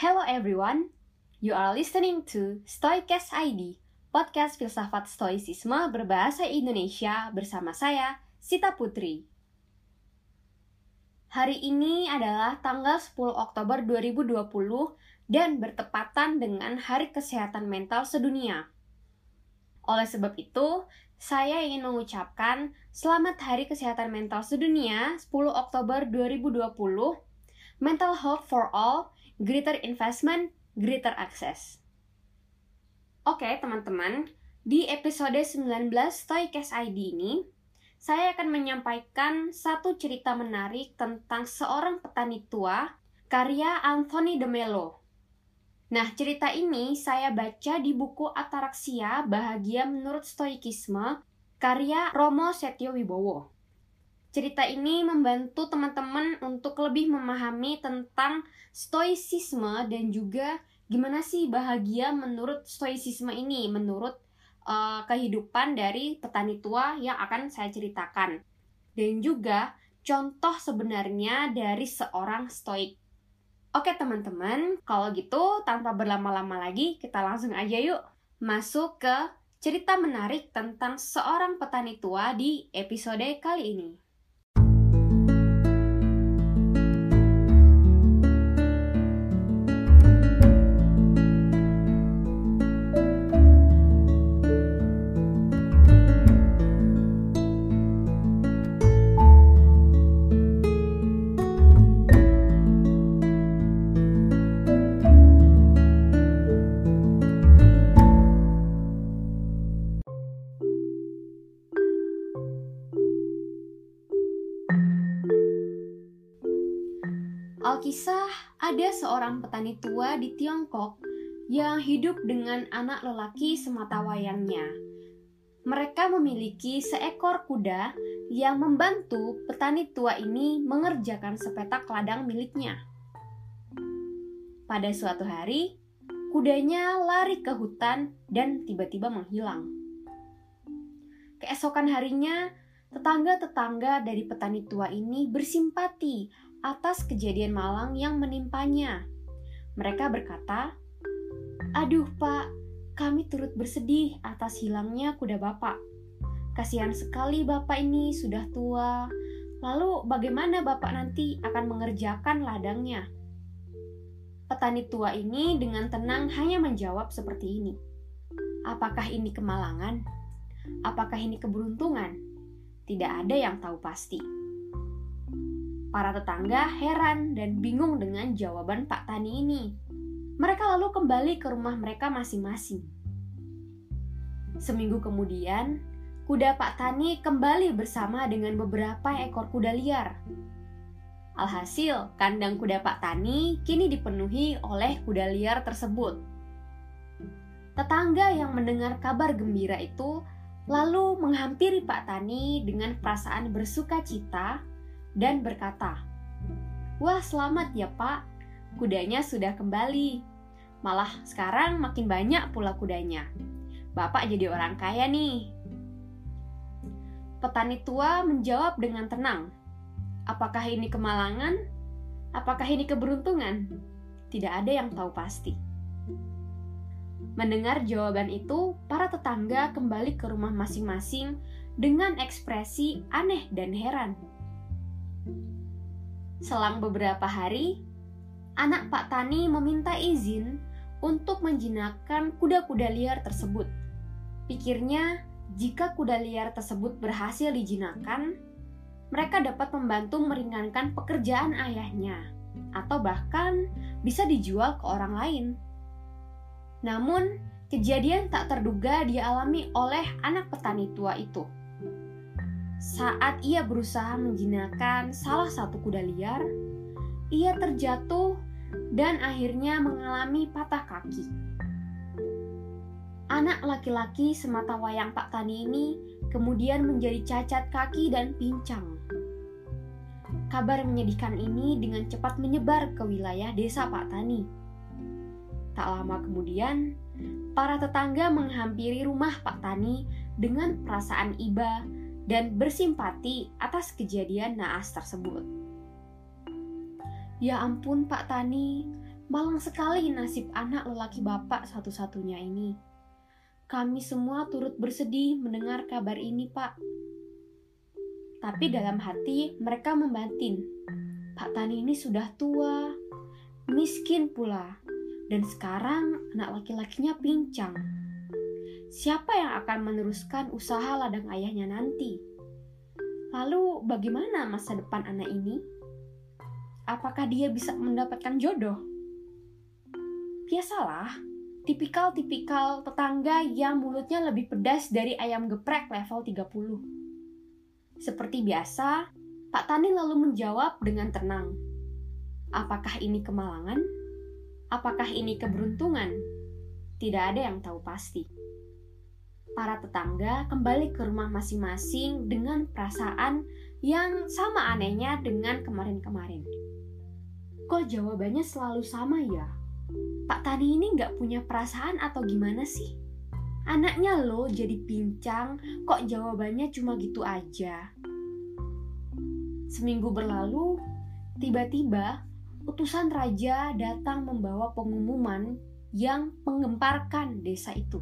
Hello everyone, you are listening to Stoicast ID, podcast filsafat stoicisme berbahasa Indonesia bersama saya, Sita Putri. Hari ini adalah tanggal 10 Oktober 2020 dan bertepatan dengan Hari Kesehatan Mental Sedunia. Oleh sebab itu, saya ingin mengucapkan Selamat Hari Kesehatan Mental Sedunia 10 Oktober 2020 Mental Health for All greater investment, greater access. Oke, teman-teman, di episode 19 Stoicast ID ini, saya akan menyampaikan satu cerita menarik tentang seorang petani tua karya Anthony de Mello. Nah, cerita ini saya baca di buku Ataraksia Bahagia Menurut Stoikisme karya Romo Setio Wibowo. Cerita ini membantu teman-teman untuk lebih memahami tentang stoicisme dan juga gimana sih bahagia menurut stoicisme ini, menurut uh, kehidupan dari petani tua yang akan saya ceritakan. Dan juga contoh sebenarnya dari seorang stoik. Oke teman-teman, kalau gitu tanpa berlama-lama lagi, kita langsung aja yuk masuk ke cerita menarik tentang seorang petani tua di episode kali ini. Alkisah ada seorang petani tua di Tiongkok yang hidup dengan anak lelaki semata wayangnya. Mereka memiliki seekor kuda yang membantu petani tua ini mengerjakan sepetak ladang miliknya. Pada suatu hari, kudanya lari ke hutan dan tiba-tiba menghilang. Keesokan harinya, tetangga-tetangga dari petani tua ini bersimpati atas kejadian malang yang menimpanya. Mereka berkata, "Aduh, Pak, kami turut bersedih atas hilangnya kuda Bapak. Kasihan sekali Bapak ini sudah tua. Lalu bagaimana Bapak nanti akan mengerjakan ladangnya?" Petani tua ini dengan tenang hanya menjawab seperti ini. Apakah ini kemalangan? Apakah ini keberuntungan? Tidak ada yang tahu pasti. Para tetangga heran dan bingung dengan jawaban Pak Tani ini. Mereka lalu kembali ke rumah mereka masing-masing. Seminggu kemudian, kuda Pak Tani kembali bersama dengan beberapa ekor kuda liar. Alhasil, kandang kuda Pak Tani kini dipenuhi oleh kuda liar tersebut. Tetangga yang mendengar kabar gembira itu lalu menghampiri Pak Tani dengan perasaan bersuka cita dan berkata, Wah selamat ya pak, kudanya sudah kembali. Malah sekarang makin banyak pula kudanya. Bapak jadi orang kaya nih. Petani tua menjawab dengan tenang, Apakah ini kemalangan? Apakah ini keberuntungan? Tidak ada yang tahu pasti. Mendengar jawaban itu, para tetangga kembali ke rumah masing-masing dengan ekspresi aneh dan heran. Selang beberapa hari, anak Pak Tani meminta izin untuk menjinakkan kuda-kuda liar tersebut. Pikirnya, jika kuda liar tersebut berhasil dijinakkan, mereka dapat membantu meringankan pekerjaan ayahnya, atau bahkan bisa dijual ke orang lain. Namun, kejadian tak terduga dialami oleh anak petani tua itu saat ia berusaha menjinakkan salah satu kuda liar, ia terjatuh dan akhirnya mengalami patah kaki. Anak laki-laki semata wayang Pak Tani ini kemudian menjadi cacat kaki dan pincang. Kabar menyedihkan ini dengan cepat menyebar ke wilayah desa Pak Tani. Tak lama kemudian, para tetangga menghampiri rumah Pak Tani dengan perasaan iba dan bersimpati atas kejadian naas tersebut. Ya ampun Pak Tani, Malang sekali nasib anak lelaki bapak satu-satunya ini. Kami semua turut bersedih mendengar kabar ini, Pak. Tapi dalam hati mereka membantin. Pak Tani ini sudah tua, miskin pula, dan sekarang anak laki-lakinya pincang. Siapa yang akan meneruskan usaha ladang ayahnya nanti? Lalu bagaimana masa depan anak ini? Apakah dia bisa mendapatkan jodoh? Biasalah, tipikal-tipikal tetangga yang mulutnya lebih pedas dari ayam geprek level 30. Seperti biasa, Pak Tani lalu menjawab dengan tenang. Apakah ini kemalangan? Apakah ini keberuntungan? Tidak ada yang tahu pasti. Para tetangga kembali ke rumah masing-masing dengan perasaan yang sama anehnya dengan kemarin-kemarin. Kok jawabannya selalu sama ya? Pak Tani ini nggak punya perasaan atau gimana sih? Anaknya lo jadi pincang, kok jawabannya cuma gitu aja? Seminggu berlalu, tiba-tiba utusan raja datang membawa pengumuman yang menggemparkan desa itu.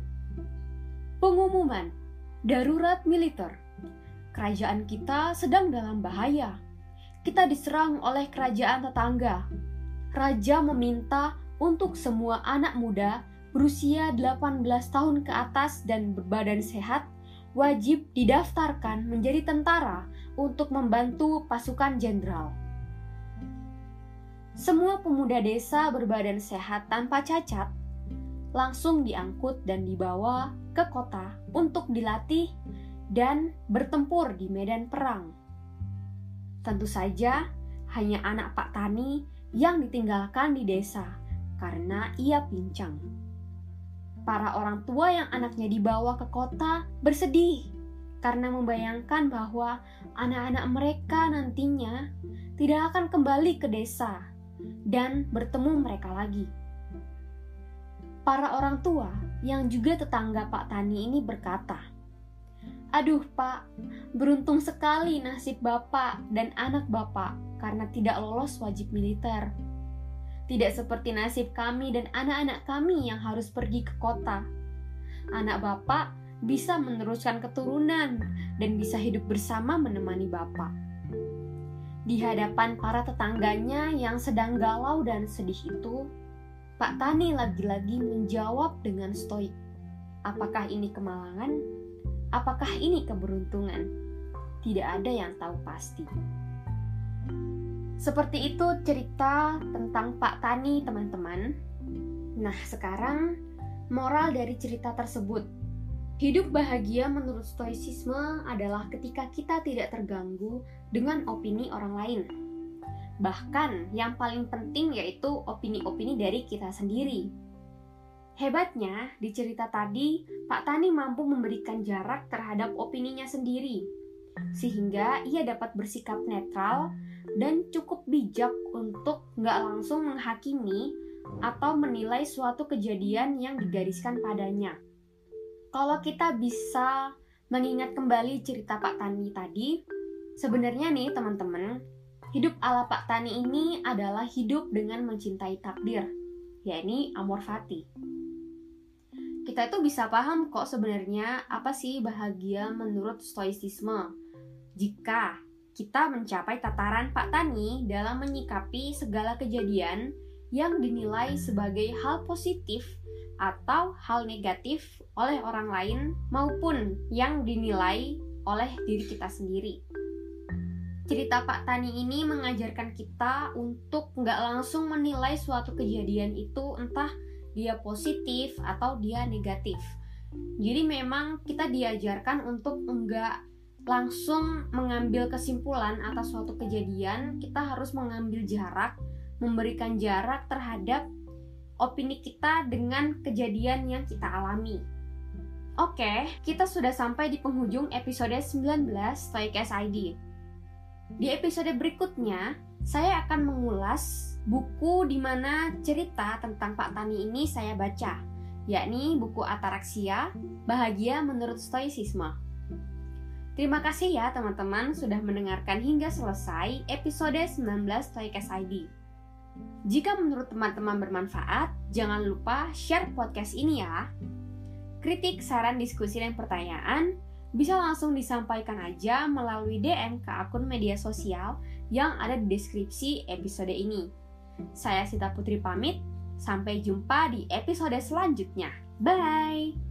Pengumuman darurat militer. Kerajaan kita sedang dalam bahaya. Kita diserang oleh kerajaan tetangga. Raja meminta untuk semua anak muda berusia 18 tahun ke atas dan berbadan sehat wajib didaftarkan menjadi tentara untuk membantu pasukan jenderal. Semua pemuda desa berbadan sehat tanpa cacat langsung diangkut dan dibawa ke kota untuk dilatih dan bertempur di medan perang. Tentu saja, hanya anak Pak Tani yang ditinggalkan di desa karena ia pincang. Para orang tua yang anaknya dibawa ke kota bersedih karena membayangkan bahwa anak-anak mereka nantinya tidak akan kembali ke desa dan bertemu mereka lagi. Para orang tua yang juga tetangga Pak Tani ini berkata, "Aduh, Pak, beruntung sekali nasib Bapak dan anak Bapak karena tidak lolos wajib militer." Tidak seperti nasib kami dan anak-anak kami yang harus pergi ke kota. Anak bapak bisa meneruskan keturunan dan bisa hidup bersama menemani bapak. Di hadapan para tetangganya yang sedang galau dan sedih itu, Pak Tani lagi-lagi menjawab dengan stoik. Apakah ini kemalangan? Apakah ini keberuntungan? Tidak ada yang tahu pasti. Seperti itu cerita tentang Pak Tani, teman-teman. Nah, sekarang moral dari cerita tersebut. Hidup bahagia menurut stoicisme adalah ketika kita tidak terganggu dengan opini orang lain. Bahkan yang paling penting yaitu opini-opini dari kita sendiri. Hebatnya, di cerita tadi, Pak Tani mampu memberikan jarak terhadap opininya sendiri, sehingga ia dapat bersikap netral dan cukup bijak untuk nggak langsung menghakimi atau menilai suatu kejadian yang digariskan padanya. Kalau kita bisa mengingat kembali cerita Pak Tani tadi, sebenarnya nih teman-teman, hidup ala Pak Tani ini adalah hidup dengan mencintai takdir, yakni amor fati. Kita itu bisa paham kok sebenarnya apa sih bahagia menurut stoicisme. Jika kita mencapai tataran Pak Tani dalam menyikapi segala kejadian yang dinilai sebagai hal positif atau hal negatif oleh orang lain maupun yang dinilai oleh diri kita sendiri. Cerita Pak Tani ini mengajarkan kita untuk nggak langsung menilai suatu kejadian itu entah dia positif atau dia negatif. Jadi memang kita diajarkan untuk enggak langsung mengambil kesimpulan atas suatu kejadian, kita harus mengambil jarak, memberikan jarak terhadap opini kita dengan kejadian yang kita alami. Oke, kita sudah sampai di penghujung episode 19 Stoic SID. Di episode berikutnya, saya akan mengulas buku di mana cerita tentang Pak Tani ini saya baca, yakni buku Ataraksia, Bahagia Menurut Stoicisme. Terima kasih ya teman-teman sudah mendengarkan hingga selesai episode 19 Stoikes ID. Jika menurut teman-teman bermanfaat, jangan lupa share podcast ini ya. Kritik, saran, diskusi, dan pertanyaan bisa langsung disampaikan aja melalui DM ke akun media sosial yang ada di deskripsi episode ini. Saya Sita Putri pamit, sampai jumpa di episode selanjutnya. Bye!